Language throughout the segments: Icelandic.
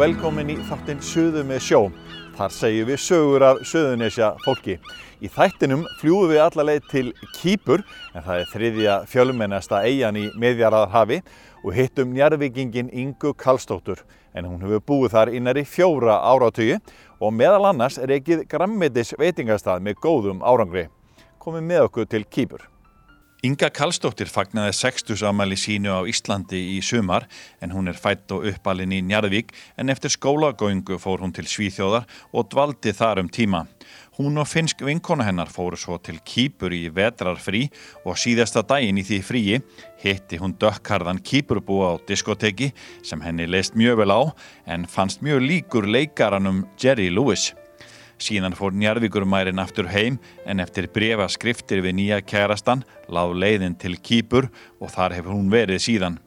velkomin í þáttinn Suðu með sjó. Þar segjum við sögur af Suðunesja fólki. Í þættinum fljúum við allarleið til Kýpur en það er þriðja fjölmennasta eigin í meðjarðarhafi og hittum njarvikingin Ingu Kallstóttur en hún hefur búið þar innari fjóra áratöyu og meðal annars er ekkið grammetis veitingastað með góðum árangri. Komið með okkur til Kýpur. Inga Kallstóttir fagnaði 60 ámæli sínu á Íslandi í sumar en hún er fætt og uppalinn í Njarðvík en eftir skólagöngu fór hún til Svíþjóðar og dvaldi þar um tíma. Hún og finsk vinkona hennar fóru svo til Kýpur í vetrarfrí og síðasta daginn í því fríi hitti hún dökkarðan Kýpurbúa á diskoteki sem henni leist mjög vel á en fannst mjög líkur leikaranum Jerry Lewis. Síðan fór Njarvíkurmærin aftur heim en eftir brefa skriftir við nýja kærastan láð leiðin til Kýpur og þar hefur hún verið síðan.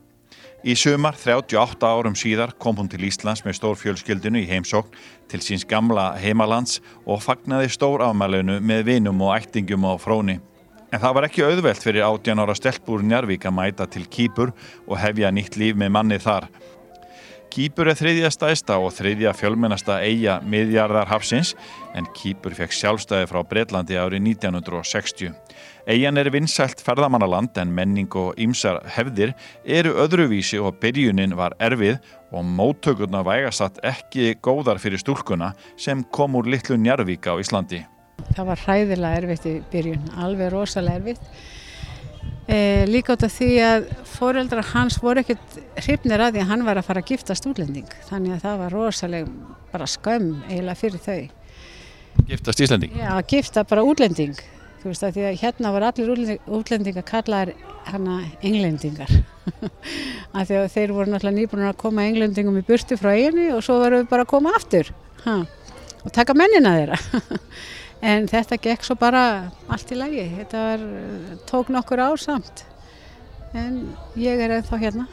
Í sumar, 38 árum síðar, kom hún til Íslands með stór fjölskyldinu í heimsókn til síns gamla heimalands og fagnaði stór afmælunu með vinum og ættingum á fróni. En það var ekki auðvelt fyrir 18 ára stelpúr Njarvík að mæta til Kýpur og hefja nýtt líf með manni þar. Kýpur er þriðja stæsta og þriðja fjölmennasta eiga miðjarðar hafsins en Kýpur fekk sjálfstæði frá Breitlandi árið 1960. Eigan er vinsælt ferðamannaland en menning og ýmsar hefðir eru öðruvísi og byrjunin var erfið og móttökurna vægasatt ekki góðar fyrir stúlkuna sem kom úr litlu Njarvík á Íslandi. Það var hræðilega erfitt í byrjun, alveg rosalega erfitt. E, líka át af því að foreldrar hans voru ekkert hrifnir að því að hann var að fara að giftast útlending. Þannig að það var rosalega bara skömm eiginlega fyrir þau. Giftast Íslanding? Já, að gifta bara útlending. Þú veist að því að hérna var allir útlending, útlendingar kallaðar hana englendingar. Að því að þeir voru náttúrulega nýbúin að koma englendingum í burtu frá eiginu og svo varum við bara að koma aftur. Ha, og taka mennina þeirra en þetta gekk svo bara allt í lagi. Þetta var, tók nokkur ár samt. En ég er ennþá hérna.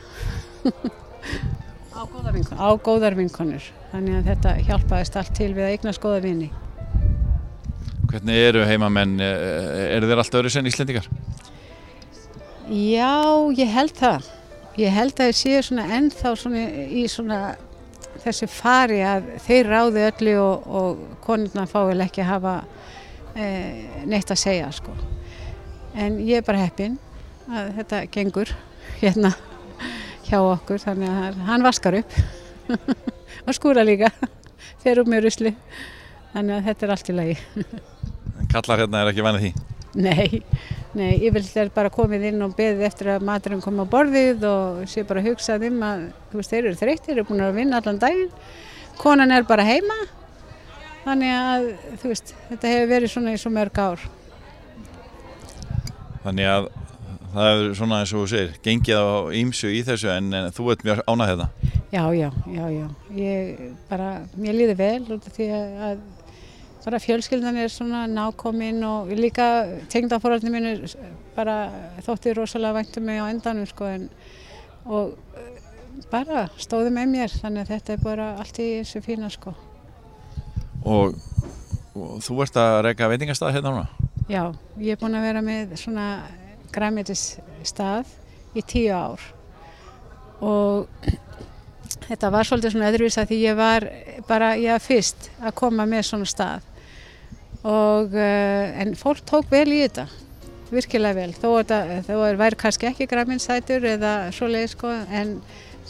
Á góðar vinkonur. Á góðar vinkonur. Þannig að þetta hjálpaðist allt til við að eignast góða vini. Hvernig eru heimamenn, eru þeir alltaf öðru sen Íslendingar? Já, ég held það. Ég held að ég sé svona ennþá svona í svona þessu fari að þeir ráði öllu og, og konurna fáið ekki að hafa e, neitt að segja sko. En ég er bara heppin að þetta gengur hérna hjá okkur þannig að hann vaskar upp og skúra líka fer upp með rusli þannig að þetta er allt í lagi. Kallar hérna er ekki vanið því? Nei, nei, ég vil þeir bara komið inn og beðið eftir að maturinn koma á borðið og sé bara hugsað um að veist, þeir eru þreytt, þeir eru búin að vinna allan daginn, konan er bara heima, þannig að veist, þetta hefur verið svona í svo mörg ár. Þannig að það hefur svona eins og þú segir, gengið á ímsu í þessu en, en þú ert mjög ánað þetta? Já, já, já, já, ég bara, mér líði vel út af því að bara fjölskyldan er svona nákominn og líka tengdafóröldin mín er bara þótti rosalega væntum mig á endanum sko en og bara stóði með mér þannig að þetta er bara allt í þessu fína sko. Og, og þú ert að reyka veitingastað hérna núna? Já, ég er búin að vera með svona græmitis stað í tíu ár og þetta var svolítið svona öðruvís að því ég var bara, ég var fyrst að koma með svona stað og uh, en fólk tók vel í þetta virkilega vel, þó að það væri kannski ekki græminsætur eða svo leið sko, en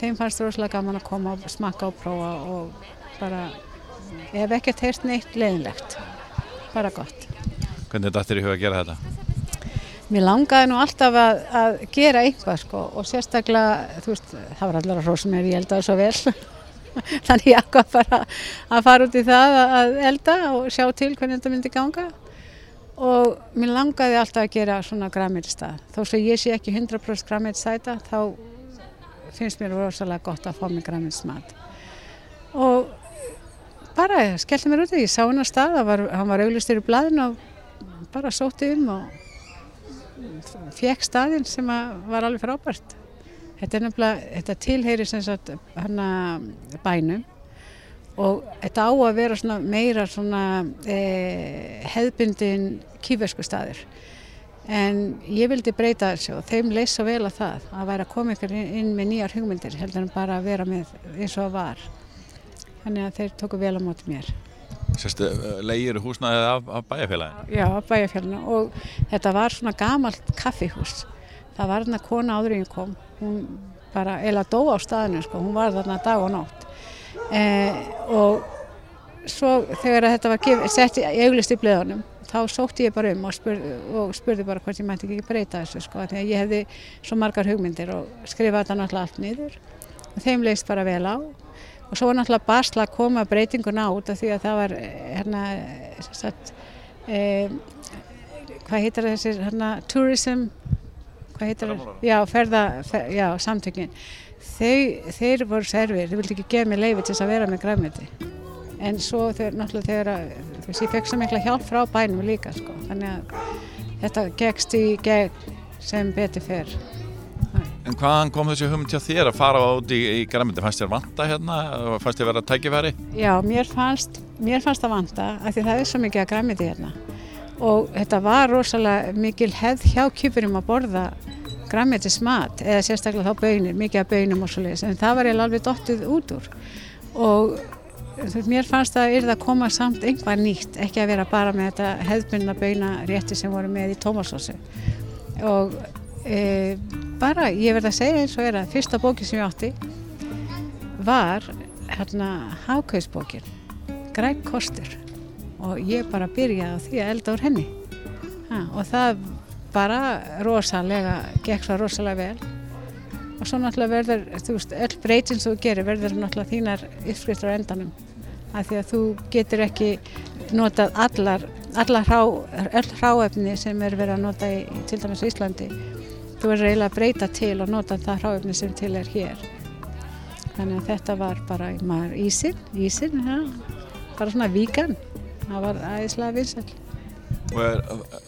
þeim fannst rosalega gaman að koma og smakka og prófa og bara, hef ekkert heyrt neitt leiðinlegt, bara gott. Hvernig er þetta eftir í huga að gera þetta? Mér langaði nú alltaf að, að gera einhvað sko og sérstaklega, þú veist, það var allar að hrósa mér, ég eldaði svo vel þannig ég ákvað bara að fara út í það að elda og sjá til hvernig þetta myndi ganga. Og mér langaði alltaf að gera svona græmitstað þó svo ég sé ekki 100% græmitstæta þá finnst mér rosalega gott að fá mig græmitsmat og bara skellti mér út í ég sá hennar stað, var, hann var auglistur í blæðin og bara sótti um og fekk staðinn sem var alveg frábært Þetta er nefnilega, þetta tilheyri sem sagt hana bænum og þetta á að vera svona meira svona eh, hefðbundin kýversku staður. En ég vildi breyta þessu og þeim leys svo vel að það að koma ykkur inn, inn með nýjar hugmyndir heldur en bara að vera með eins og að var. þannig að þeir tóku vel á móti mér. Sérstu, leigir húsnaðið af, af bæjarfélaginu? Já, af bæjarfélaginu og þetta var svona gamalt kaffihús. Það var þarna kona áður en ég kom, hún bara eila dó á staðinu sko, hún var þarna dag og nótt. Eh, og svo þegar þetta var sett í auglist í bleðunum, þá sótti ég bara um og spurði, og spurði bara hvort ég mætti ekki breyta þessu sko, því að ég hefði svo margar hugmyndir og skrifaði þetta náttúrulega allt niður. Og þeim leist bara vel á. Og svo var náttúrulega basla að koma breytinguna át af því að það var hérna sagt, eh, hvað heitir þessir hérna tourism hvað heitir það? Já, ferða, fer, já, samtökin Þau, þeir voru servir, þeir vildi ekki gefa mér leiði til þess að vera með græmiti en svo þegar, náttúrulega þegar þú veist, ég fekk svo mikla hjálp frá bænum líka sko, þannig að þetta gegst í gegn sem betur fer En hvaðan kom þessi hugmynd hjá þér að fara út í, í græmiti? Fannst þér vanta hérna? Fannst þér vera tækifæri? Já, mér fannst, mér fannst það vanta af því það er svo mikið að græmiti hérna og þetta var rosalega mikil hefð hjá kjöpurum að borða græmitismat eða sérstaklega þá bönir, mikið af bönum og svo leiðis en það var ég alveg dottið út úr. Og mér fannst að yrða að koma samt einhvað nýtt, ekki að vera bara með þetta hefðbunna böna rétti sem voru með í tómasósu og e, bara ég verði að segja eins og er að fyrsta bóki sem ég átti var hérna Hákausbókin Græk kostur og ég bara byrjaði á því að elda úr henni. Ha, og það bara rosalega, gekk svo rosalega vel. Og svo náttúrulega verður, þú veist, öll breytin sem þú gerir verður náttúrulega þínar uppskriftur á endanum. Af því að þú getur ekki notað allar, allar hrá, öll hráefni sem er verið að nota í, til dæmis í Íslandi. Þú verður eiginlega að breyta til og nota það hráefni sem til er hér. Þannig að þetta var bara maður ísinn, ísinn, ja, bara svona víkan það var æðislega vinsall Og er,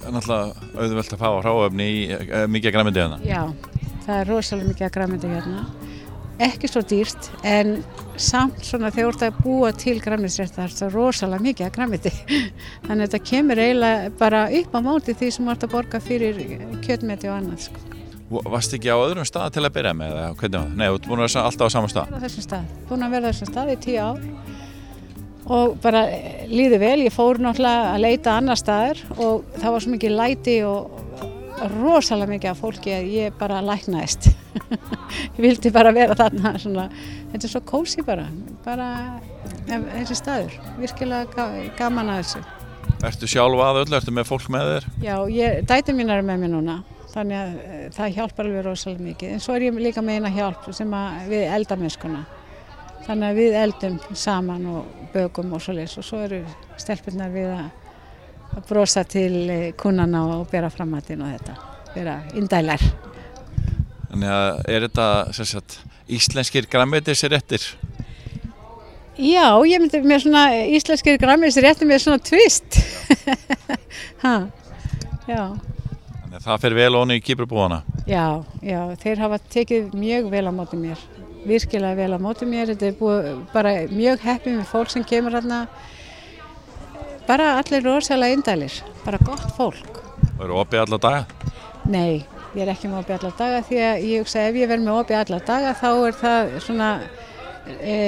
er náttúrulega auðvöld að fá hráöfni í e, mikið græmyndi hérna? Já, það er rosalega mikið græmyndi hérna. Ekki svo dýrt en samt svona þegar þú ert að búa til græmyndisrétt það er það rosalega mikið græmyndi. Þannig að þetta kemur eiginlega bara upp á móti því sem ert að borga fyrir kjötmeti og annað. Sko. Varst ekki á öðrum stað til að byrja með það? Nei, þú búin að vera alltaf á sama stað? Búin að vera þessum stað. Búin að vera þessum stað í tíu ár og bara líði vel, ég fór náttúrulega að leita annar staðar og það var svo mikið læti og rosalega mikið af fólki að ég bara læknaðist. Ég vildi bara vera þarna svona. þetta er svo kósi bara bara þessi staður. Virkilega gaman að þessu. Ertu sjálfa að öll, ertu með fólk með þér? Já, ég, dæti mín er með mér núna þannig að eh, það hjálpar alveg rosalega mikið. En svo er ég líka með eina hjálp sem við eldamennskuna Þannig að við eldum saman og bögum og svo leiðs og svo eru stelpunar við að, brosa til eh, kunnana og bera framhatinn og þetta, vera indælar. Þannig að er þetta sagt, íslenskir græmiðisir réttir? Já, ég myndi með svona íslenskir græmiðisir réttir með svona tvist. já. Þannig að það fer vel onni í kýpurbúana? Já, já, þeir hafa tekið mjög vel á móti mér. Virkilega vel á móti mér. Þetta er búið bara mjög heppið með fólk sem kemur hérna. Bara allir rosalega indælir. Bara gott fólk. Og eru opið alla daga? Nei, ég er ekki með opið alla daga því að ég hugsa ef ég verð með opið alla daga þá er það svona e,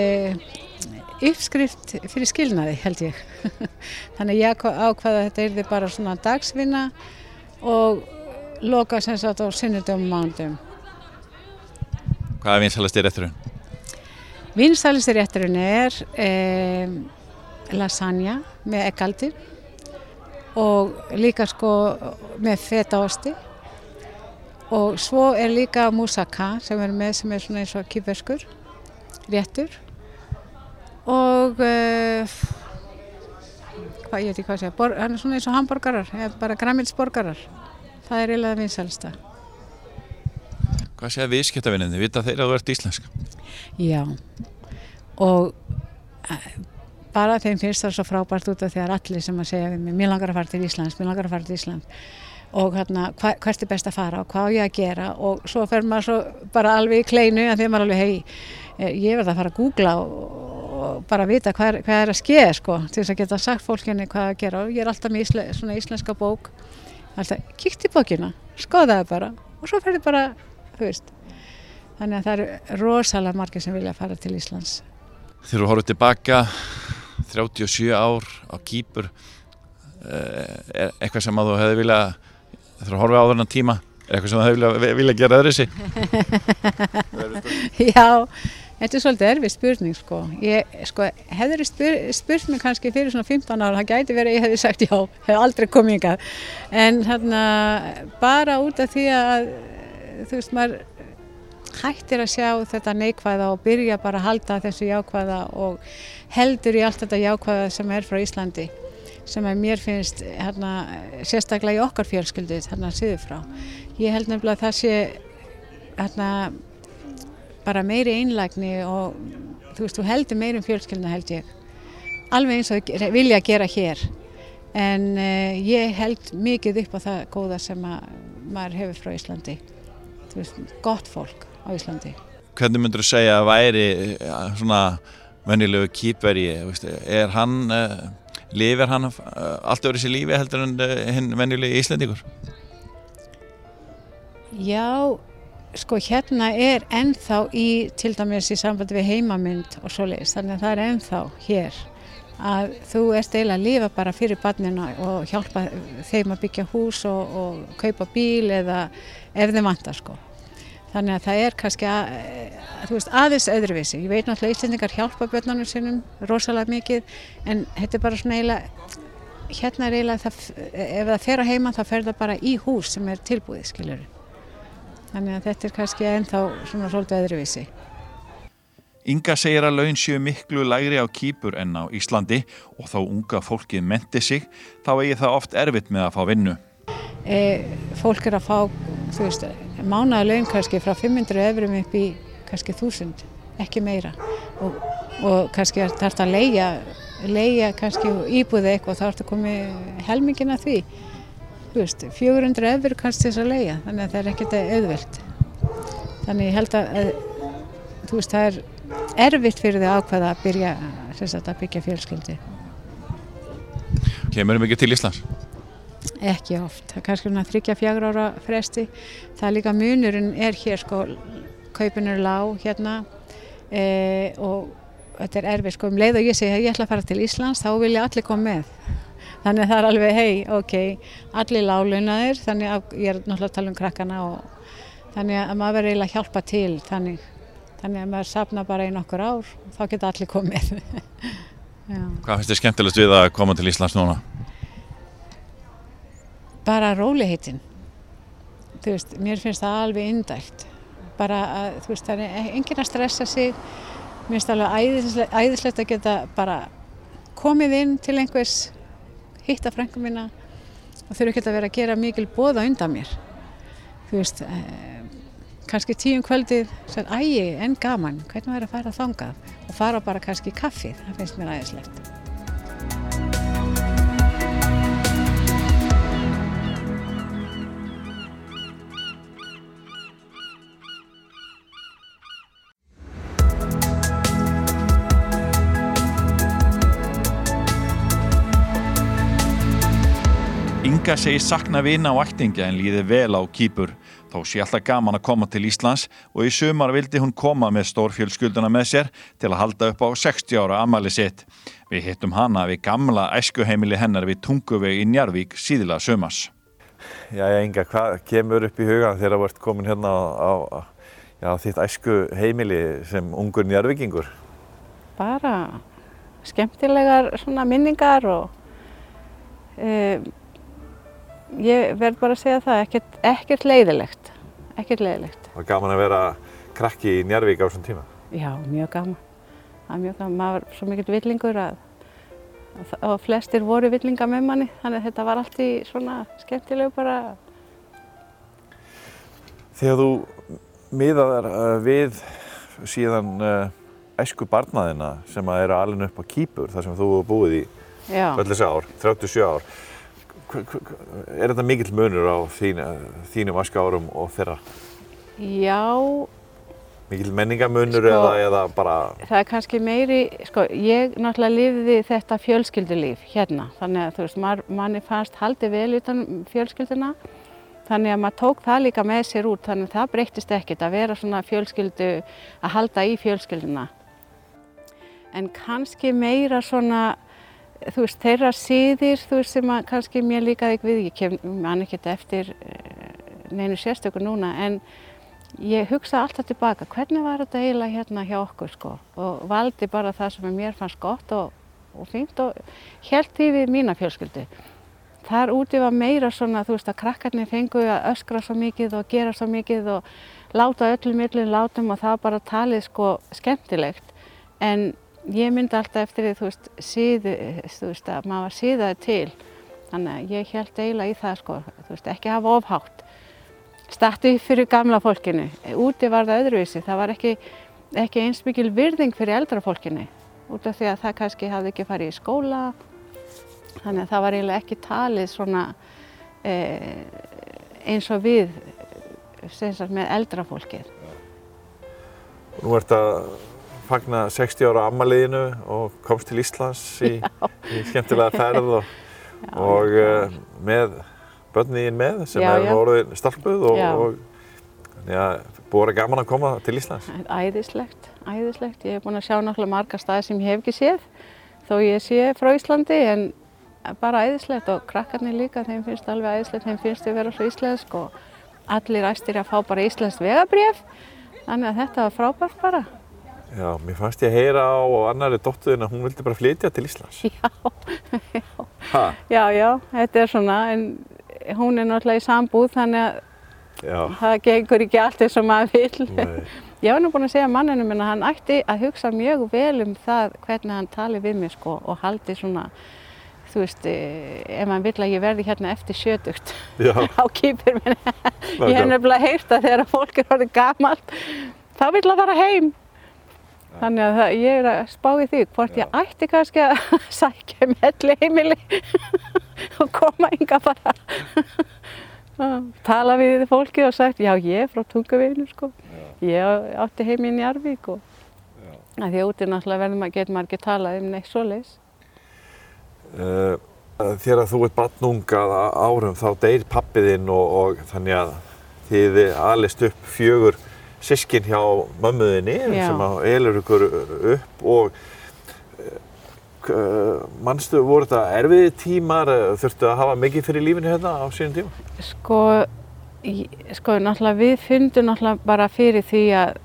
uppskrift fyrir skilnaði held ég. Þannig ég ákvaða að þetta er bara svona dagsvinna og loka sem sagt á sunnudum og mándum Hvað er vinsælasti rétturinn? Vinsælasti rétturinn er eh, lasagna með eggaldir og líka sko með fetaosti og svo er líka moussaka sem er með sem er svona eins og kýferskur réttur. Og eh, hvað ég veit ekki hvað sé hann er svona eins og hamburgarar bara græmilsborgarar það er eiginlega vinsælsta Hvað séða viðskiptavinninni? Vita þeir að þú ert íslensk? Já, og eh, bara þeim finnst það svo frábært út af því að allir sem að segja við mig, mér langar að fara til Íslands, mér langar að fara til Íslands. Og hérna, hva, hvert er best að fara og hvað á ég að gera? Og svo fer maður svo bara alveg í kleinu að því maður alveg, hei, eh, ég verði að fara að googla og, bara vita hvað, hvað er að skeið, sko, til þess að geta sagt fólkinni hvað að gera. Og ég er alltaf með ísle, svona íslenska bók, alltaf, kíkt í bókina, skoðaði bara og svo fer ég bara þú veist. Þannig að það eru rosalega margir sem vilja fara til Íslands. Þegar þú horfður tilbaka 37 ár á Kýpur eh, er eitthvað sem að þú hefði vilja þegar þú horfið á þennan tíma er eitthvað sem þú hefði vilja, vilja gera öðru sig Já, þetta er svolítið erfið spurning sko. Ég sko, hefði spur, spurt mig kannski fyrir svona 15 ára, það gæti verið að ég hefði sagt já, hef aldrei komið ykkar. En hérna bara út af því að þú veist maður hættir að sjá þetta neikvæða og byrja bara að halda þessu jákvæða og heldur í allt þetta jákvæða sem er frá Íslandi sem að mér finnst hérna, sérstaklega í okkar fjölskyldu hérna síður frá. Ég held nefnilega að það sé hérna, bara meiri einlægni og þú veist, þú heldur meiri um fjölskylduna held ég. Alveg eins og vilja að gera hér. En uh, ég held mikið upp á það góða sem maður hefur frá Íslandi. Þú veist, gott fólk á Íslandi. Hvernig myndur þú segja að væri ja, svona vennilegu kýpveri, er hann, uh, lifir hann uh, allt öðru sér lífi heldur en vennilegi íslendingur? Já, sko hérna er ennþá í, til dæmis í sambandi við heimamynd og svo leiðist, þannig að það er ennþá hér að þú ert eiginlega að lifa bara fyrir barnina og hjálpa þeim að byggja hús og, og kaupa bíl eða ef þeim vantar sko. Þannig að það er kannski að, veist, aðeins öðruvísi. Ég veit náttúrulega Íslandingar hjálpa börnunum sínum rosalega mikið en þetta er bara svona eiginlega, hérna er eiginlega það, ef það fer að heima þá fer það bara í hús sem er tilbúið, skiljur. Þannig að þetta er kannski ennþá svona svolítið öðruvísi. Inga segir að laun séu miklu lægri á kýpur en á Íslandi og þá unga fólkið menti sig, þá eigi það oft erfitt með að fá vinnu. E, fólk er að fá, þú veist, mánaða laun kannski frá 500 eurum upp í kannski 1000, ekki meira og, og kannski þarf þetta að leia, leia kannski íbúðið eitthvað þá þarf þetta að komi helmingina því veist, 400 eur kannski þess að leia þannig að það er ekkert auðvelt þannig ég held að, að þú veist, það er erfitt fyrir því ákveða að byrja sagt, að byggja fjölskyldi Kemur þið mikið til Íslands? Ekki oft, það er kannski svona þryggja fjagur ára fresti. Það er líka munurinn er hér sko, kaupin er lág hérna e, og þetta er erfið sko um leið og ég segi að ég ætla að fara til Íslands þá vilja allir koma með. Þannig að það er alveg hei, ok, allir láglaunaðir, þannig að ég er náttúrulega að tala um krakkana og þannig að maður verður eiginlega að hjálpa til þannig, þannig að maður sapna bara í nokkur ár og þá geta allir komið. Hvað finnst þið skemmtilegast við að koma til Íslands núna? bara róliheitin þú veist, mér finnst það alveg indælt. Bara að, þú veist, það er enginn að stressa sig. Mér finnst það alveg æðislegt, æðislegt að geta bara komið inn til einhvers hitta frengum mína og þurfu ekki að vera að gera mikil bóða undan mér. Þú veist eh, kannski tíum kvöldið sér ægi en gaman, hvernig er að fara þangað? Og fara bara kannski í kaffið, það finnst mér æðislegt Inga segir sakna vina á ættingja en líði vel á kýpur. Þó sé alltaf gaman að koma til Íslands og í sumar vildi hún koma með stórfjölskylduna með sér til að halda upp á 60 ára amali sitt. Við hittum hana við gamla æskuheimili hennar við Tunguveg í Njarvík síðila sumars. Já, Inga, hvað kemur upp í hugan þegar þú ert komin hérna á, á já, þitt æskuheimili sem ungur Njarvíkingur? Bara skemmtilegar minningar og um, ég verð bara að segja það, ekkert, ekkert leiðilegt, ekkert leiðilegt. Var gaman að vera krakki í Njarvík á þessum tíma? Já, mjög gaman. Það er mjög gaman, maður var svo mikill villingur að, að flestir voru villinga með manni, þannig að þetta var allt í svona skemmtilegu bara. Þegar þú miðaðar uh, við síðan uh, æsku barnaðina sem að eru alveg upp á Kýpur, þar sem þú hefur búið í öll þessi ár, 37 ár, er þetta mikill munur á þín, þínum aska árum og þeirra? Já. Mikill menningamunur sko, eða, eða bara? Það er kannski meiri, sko, ég náttúrulega lifiði þetta fjölskyldulíf hérna, þannig að þú veist, man, manni fannst haldið vel utan fjölskylduna, þannig að maður tók það líka með sér út, þannig að það breyttist ekkert að vera svona fjölskyldu, að halda í fjölskylduna. en kannski meira svona, þú veist, þeirra síðir, þú veist, sem að kannski mér líkaði ekki við, ég kem mann ekkert eftir eh, neinu sérstökur núna, en ég hugsa alltaf tilbaka, hvernig var þetta eiginlega hérna hjá okkur, sko, og valdi bara það sem mér fannst gott og, og fínt og held því við mína fjölskyldu. Þar úti var meira svona, þú veist, að krakkarnir fengu að öskra svo mikið og gera svo mikið og láta öllum millin látum og það var bara talið sko skemmtilegt en ég myndi alltaf eftir því þú veist, síðu, þú veist að maður var síðaði til. Þannig að ég held eiginlega í það sko, þú veist, ekki hafa ofhátt startið fyrir gamla fólkinu. Úti var það öðruvísi, það var ekki, ekki eins mikil virðing fyrir eldra fólkinu út af því að það kannski hafði ekki farið í skóla. Þannig að það var eiginlega ekki talið svona eh, eins og við sagt, með eldra fólkið. Nú ert að fagna 60 ára ammaliðinu og komst til Íslands í, í skemmtilega ferð og, og uh, með börniðin með sem já, er voruð stalpuð og, og ja, búið að gaman að koma til Íslands. Æðislegt, æðislegt. Ég hef búin að sjá náttúrulega marga staði sem ég hef ekki séð þó ég sé frá Íslandi en bara æðislegt og krakkarnir líka, þeim finnst alveg æðislegt, þeim finnst þau vera svo íslensk og allir æstir að fá bara Íslands vegabrjöf þannig að þetta var frábært bara. Já, mér fannst ég að heyra á annari dóttuðin að hún vildi bara flytja til Íslands. Já, já, já, já, þetta er svona, en hún er náttúrulega í sambúð þannig að já. það gengur ekki allt eins og maður vil. Ég var nú búin að segja manninu minna að hann ætti að hugsa mjög vel um það hvernig hann tali við mig sko og haldi svona þú veist, eh, ef maður vil að ég verði hérna eftir sjötugt á kýpur minni. ég hef nefnilega heyrt að þegar fólk er orðið gamalt, þá vil að fara heim. Þannig að það, ég er að spá í því hvort Já. ég ætti kannski að sækja um helli heimili og koma ynga bara. Tala við fólki og sagt, já ég er frá Tungaveginu sko, Já. ég átti heim í Njarvík og því að úti náttúrulega getur maður ekki talað um neitt svo leiðis. Uh, þegar þú ert barnungað árum þá deyr pappiðinn og, og þannig að þið alist upp fjögur sískin hjá mömmuðinni sem elur ykkur upp og uh, mannstu voru þetta erfiði tímar, þurftu að hafa mikið fyrir lífinu hérna á sínum tíma? Sko, sko náttúrulega við fundum náttúrulega bara fyrir því að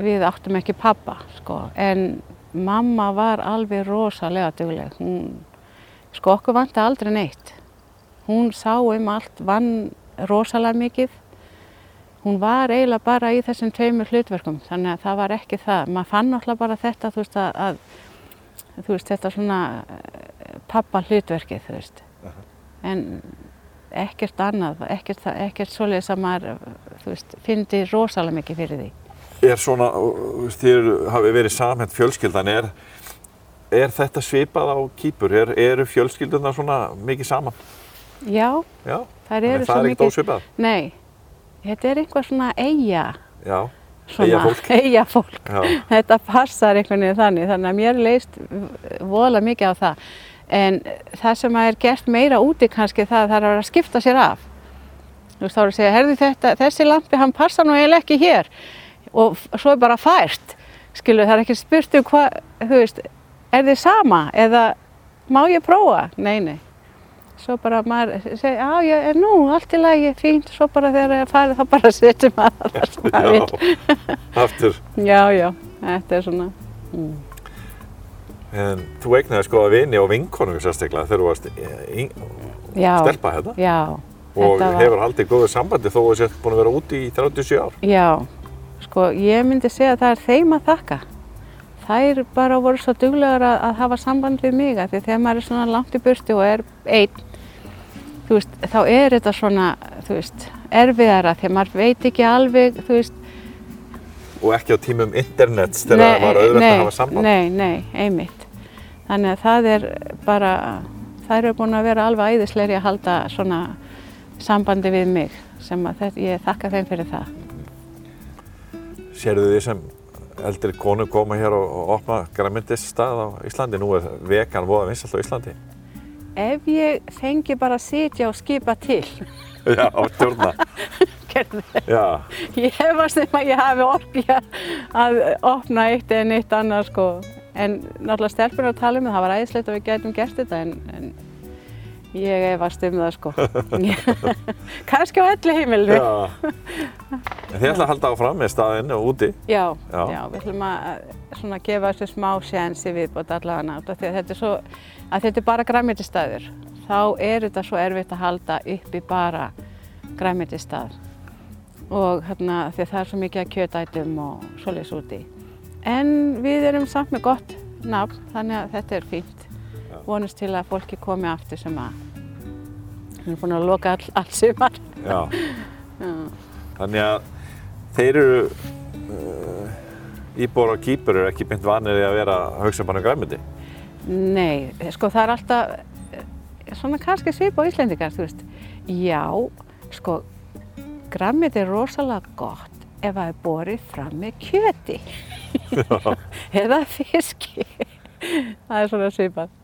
við áttum ekki pappa sko en mamma var alveg rosalega dugleg, hún Sko okkur vandi aldrei neitt. Hún sá um allt, vann rosalega mikið. Hún var eiginlega bara í þessum tveimur hlutverkum þannig að það var ekki það. Maður fann alltaf bara þetta, þú veist, að, að þú veist, þetta svona eh, pappa hlutverkið, þú veist. Uh -huh. En ekkert annað, ekkert, ekkert svoleiðis að maður, þú veist, fyndi rosalega mikið fyrir því. Er svona, þér hafi verið samhend fjölskyldan, er Er þetta svipað á kýpur? Er, eru fjölskyldunar svona mikið saman? Já, Já. það eru svo mikið. Það er ekkert ósvipað? Nei, þetta er einhvað svona eiga. Já, eiga fólk. Eiga fólk. Þetta passar einhvern veginn þannig, þannig að mér leist vola mikið á það. En það sem er gert meira úti kannski það, það er að að skipta sér af. Þú veist, þá er að segja, herðu þetta, þessi lampi, hann passar nú eiginlega ekki hér. Og svo er bara fært. Skilu, það er ekki spurt um hvað, þú veist, er þið sama eða má ég prófa? Nei, nei. Svo bara maður segir, já, ég er nú, allt í lagi, fínt, svo bara þegar það er farið þá bara setjum maður það sem maður vil. Já, aftur. Já, já, þetta er svona. Mm. En þú eignaði sko að vini og vinkonum sérstaklega þegar þú varst stelpa hérna. Já, og var... hefur haldið góðu sambandi þó að þú sért búin að vera úti í 37 ár. Já, sko ég myndi segja að það er þeim að þakka þær bara voru svo duglegar að, að hafa samband við mig því þegar maður er svona langt í burti og er einn veist, þá er þetta svona veist, erfiðara því að maður veit ekki alveg og ekki á tímum internets þegar það var auðvitað að hafa samband Nei, nei, einmitt þannig að það er bara þær eru búin að vera alveg æðisleiri að halda svona sambandi við mig sem að þetta, ég þakka þeim fyrir það Serðu þið sem eldri konu koma hér og, og opna græmyndisstað á Íslandi. Nú er vegan voða vinsalt á Íslandi. Ef ég fengi bara að sitja og skipa til. Já, á. Gerðu það. Ég hefast um að ég hafi orðið að opna eitt en eitt annað sko. en náttúrulega stelpunar að tala um það, það var æðislegt að við gætum gert þetta en, en ég efast um það sko. Kannski á öllu heimilinu. En þið ætla að halda áfram með staðinu og úti? Já, já, já við ætlum að svona gefa þessu smá sénsi viðbót allavega nátt því að þetta er svo, að þetta er bara græmitistæður. Þá er þetta svo erfitt að halda uppi bara græmitistæður og hérna því að það er svo mikið að kjötætum og svoleiðs úti. En við erum samt með gott nafn þannig að þetta er fínt. Vonast til að fólki komi aftur sem að við erum búin að loka all, all sumar. Já. Já. Þannig að þeir eru uh, íbúar á kýpur eru ekki beint vanir í að vera hugsa bara um græmiti? Nei, sko það er alltaf eh, svona kannski svipa á Íslendingar, þú veist. Já, sko græmiti er rosalega gott ef það er borið fram með kjöti eða fiski. það er svona svipað.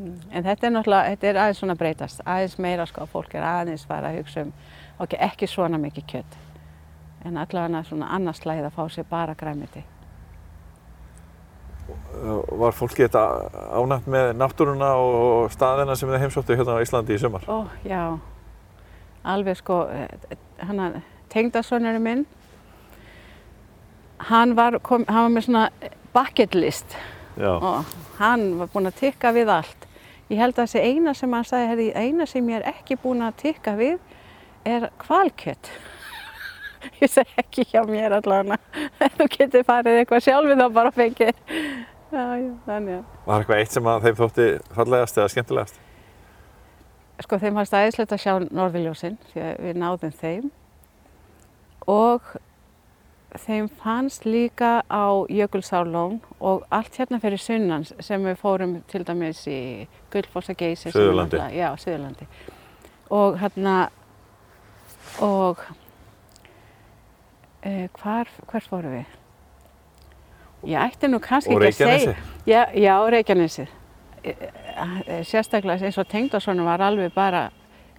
En þetta er náttúrulega, þetta er aðeins svona breytast, aðeins meira sko, fólk er aðeins fara að hugsa um, ok, ekki svona mikið kjött, en allavega svona annars slæðið að fá sér bara græmiti. Var fólki þetta ánægt með náttúruna og staðina sem þið heimsóttu hérna á Íslandi í sumar? Ó, já, alveg sko, hann að tengdasonurinn minn, hann var, kom, hann var með svona bucket list Já. og hann var búinn að tikka við allt Ég held að þessi eina sem hann sagði, eina sem ég er ekki búin að tikka við er kvalkjött. Ég segi ekki hjá mér allavega. Þú getur farið eitthvað sjálfið þá bara fengið. Þannig að. Var eitthvað eitt sem þeim þótti fallegast eða skemmtilegast? Sko þeim var stæðislegt að sjá Norðviljósinn því að við náðum þeim og þeim fannst líka á Jökulsárlón og allt hérna fyrir sunnans sem við fórum til dæmis í Gullfossageysi Suðurlandi Já, Suðurlandi og hérna og e, hvar, hvers fórum við? Ég ætti nú kannski ekki að segja Já, já Reykjanesi e, e, sérstaklega eins og Tengdarsson var alveg bara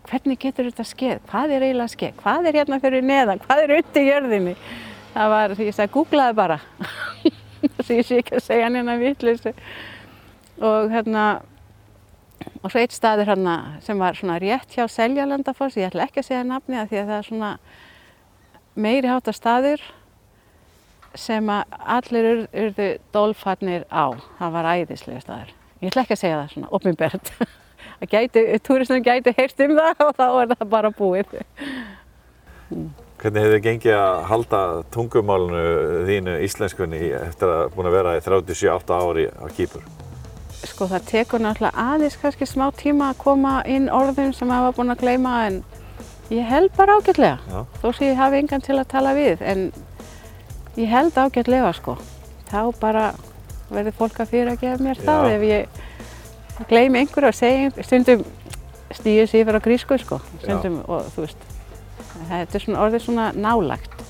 hvernig getur þetta skeið? Hvað er eiginlega skeið? Hvað er hérna fyrir neðan? Hvað er undir jörðinni? það var ég sagði googlaði bara því ég sé ekki að segja hann hérna vittleysi og hérna og svo eitt staður hérna sem var svona rétt hjá Seljalandafoss ég ætla ekki að segja nafni að því að það er svona meiri hátta staður sem að allir urðu dólfarnir á. Það var æðislega staður. Ég ætla ekki að segja það svona opminbert að túristunum gæti heyrst um það og þá er það bara búið. Hvernig hefur þið gengið að halda tungumálunu þínu íslenskunni eftir að búin að vera í 37-8 ári á Kýpur? Sko það tekur náttúrulega aðeins kannski smá tíma að koma inn orðum sem maður var búin að gleyma en Ég held bara ágjörlega, þó sé ég hafi engan til að tala við, en ég held ágjörlega sko. Þá bara verður fólk að fyrir að gefa mér Já. það ef ég gleymi einhverju að segja, stundum snýjur sér fyrir að grísku sko, stundum Já. og þú veist, þetta er svona orðið svona nálagt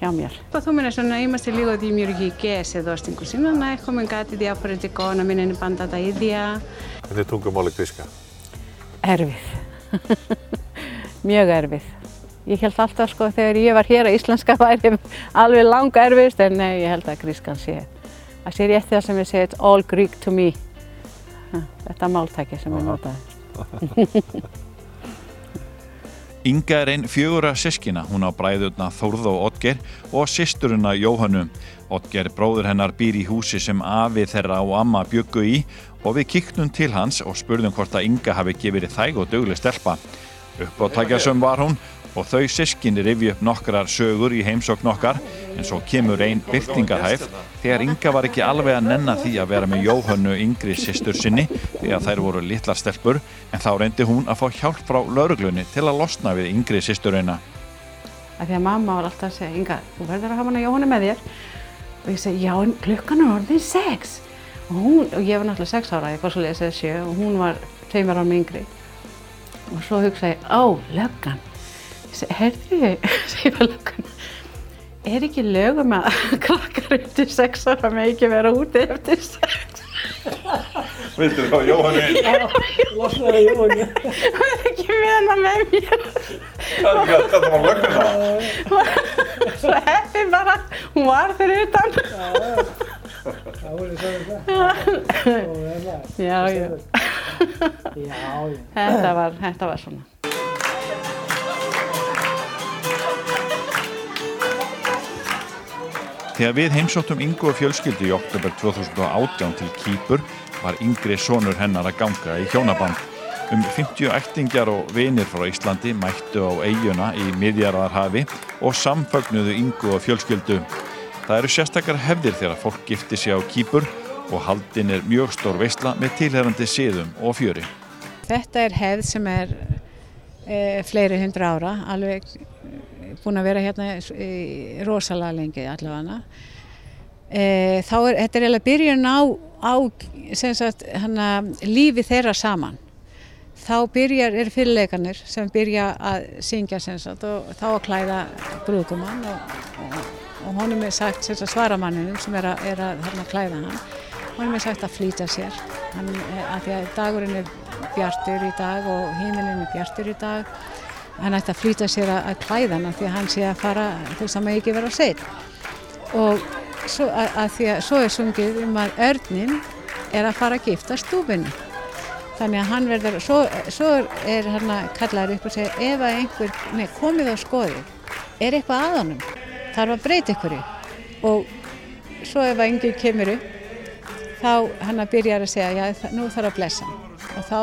hjá mér. Παθούμε να είμαστε λίγο δημιουργικές εδώ στην κουσίνα, να έχουμε κάτι διαφορετικό, να μην είναι πάντα τα ίδια. Hvernig tungumál er gríska? Erfið. Mjög erfið. Ég held alltaf sko þegar ég var hér að íslenska væri alveg langa erfiðst en nei, ég held að grískan sé að sé rétt það sem ég segi it's all Greek to me. Þetta máltæki sem ég notaði. Inga er einn fjögura sískina, hún á bræðurna Þórð og Otger og sýsturuna Jóhannu. Otger bróður hennar býr í húsi sem afi þeirra og amma byggu í og við kíknum til hans og spurðum hvort að Inga hafi gefið þæg og dögleg stelpa. Uppáttækjasum var hún og þau sískinni rifi upp nokkrar sögur í heimsókn okkar. En svo kemur einn byrtingarhæð þegar Inga var ekki alveg að nenna því að vera með Jóhannu yngri sýstur sinni því að þær voru litlar stelpur en þá reyndi hún að fá hjálp frá lauruglunni til að losna við yngri sýsturina. Því að mamma var alltaf að segja Inga, þú verður að hafa hana Jóhannu með þér. Og ég segi já klukkan er orðin sex. Og, hún, og ég var náttúrulega sex ára, ég fór svo leiðis að sjö og hún var tveimar án með yngri og svo hugsaði ég, á, löggan Herðu, segir löggan, er ekki lögum að krakkar eftir sex ára með ekki vera úti eftir sex? Vildur þú á Jóhanni? Já, losnaði Jóhanni. Hún er ekki með hana með mér. Hvað er þetta að var löggan það? Svo hefði bara, hún var fyrir utan. Já, Já, já. Þetta var, þetta var svona. Þegar við heimsóttum Ingo og fjölskyldu í oktober 2018 til Kýpur var yngri sonur hennar að ganga í hjónaband. Um 50 ættingjar og vinir frá Íslandi mættu á eiguna í miðjarðarhafi og samfagnuðu Ingo og fjölskyldu. Það eru sérstakar hefðir þegar fólk giftir sig á Kýpur og haldin er mjög stór veistla með tilherrandi siðum og fjöri. Þetta er hefð sem er e, fleiri hundra ára, alveg búin að vera hérna í rosalega lengi allavega. E, þá er, þetta er eiginlega byrjun á, á sagt, hana, lífi þeirra saman. Þá byrjar, er fyrirleikanir sem byrja að syngja sagt, og þá að klæða brúðgumann og, og, og honum er sagt svaramanninum sem er að, er að hérna, klæða hann, honum er sagt að flýta sér. Hann, að því að dagurinn er bjartur í dag og hímilinn er bjartur í dag hann ætti að flýta sér að, að klæða hann því að hann sé að fara, þú veist, það má ekki vera á sein og svo, að, að því að svo er sungið um að örnin er að fara að gifta stúfinu. Þannig að hann verður, svo, svo er hann að kallaður upp og segja ef að einhver, nei, komið á skoði er eitthvað að honum, þarf að breyta ykkur og svo ef að einhver kemur upp þá hann að byrja að segja, já, nú þarf að blessa og þá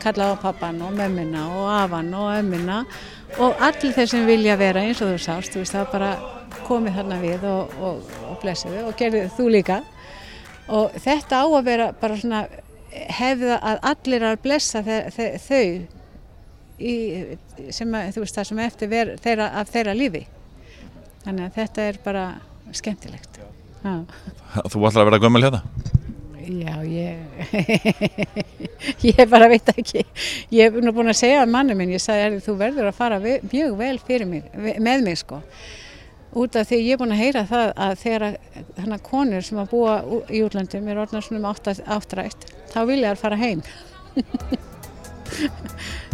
kallaði á pappan og mömmina og afan og ömmina og allir þeir sem vilja vera eins og þú sást, þú veist það bara komið þarna við og, og, og blessiðu og gerði þú líka. Og þetta á að vera bara svona hefða að allir að blessa þau í, sem að, þú veist það sem eftir ver, þeirra, af þeirra lífi. Þannig að þetta er bara skemmtilegt. Þú ætlar að vera gömul hérna? Já, ég, ég bara veit ekki. Ég hef nú búin að segja að manni minn, ég sagði að þú verður að fara mjög vel fyrir mig, með mig sko. Út af því ég er búin að heyra það að þegar hana konur sem að búa í útlandum er orðnar svona um áttrætt, þá vilja það fara heim.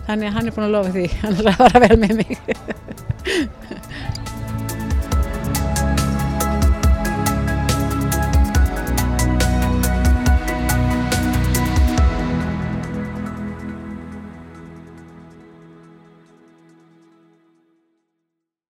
Þannig að hann er búin að lofa því, hann er að fara vel með mig.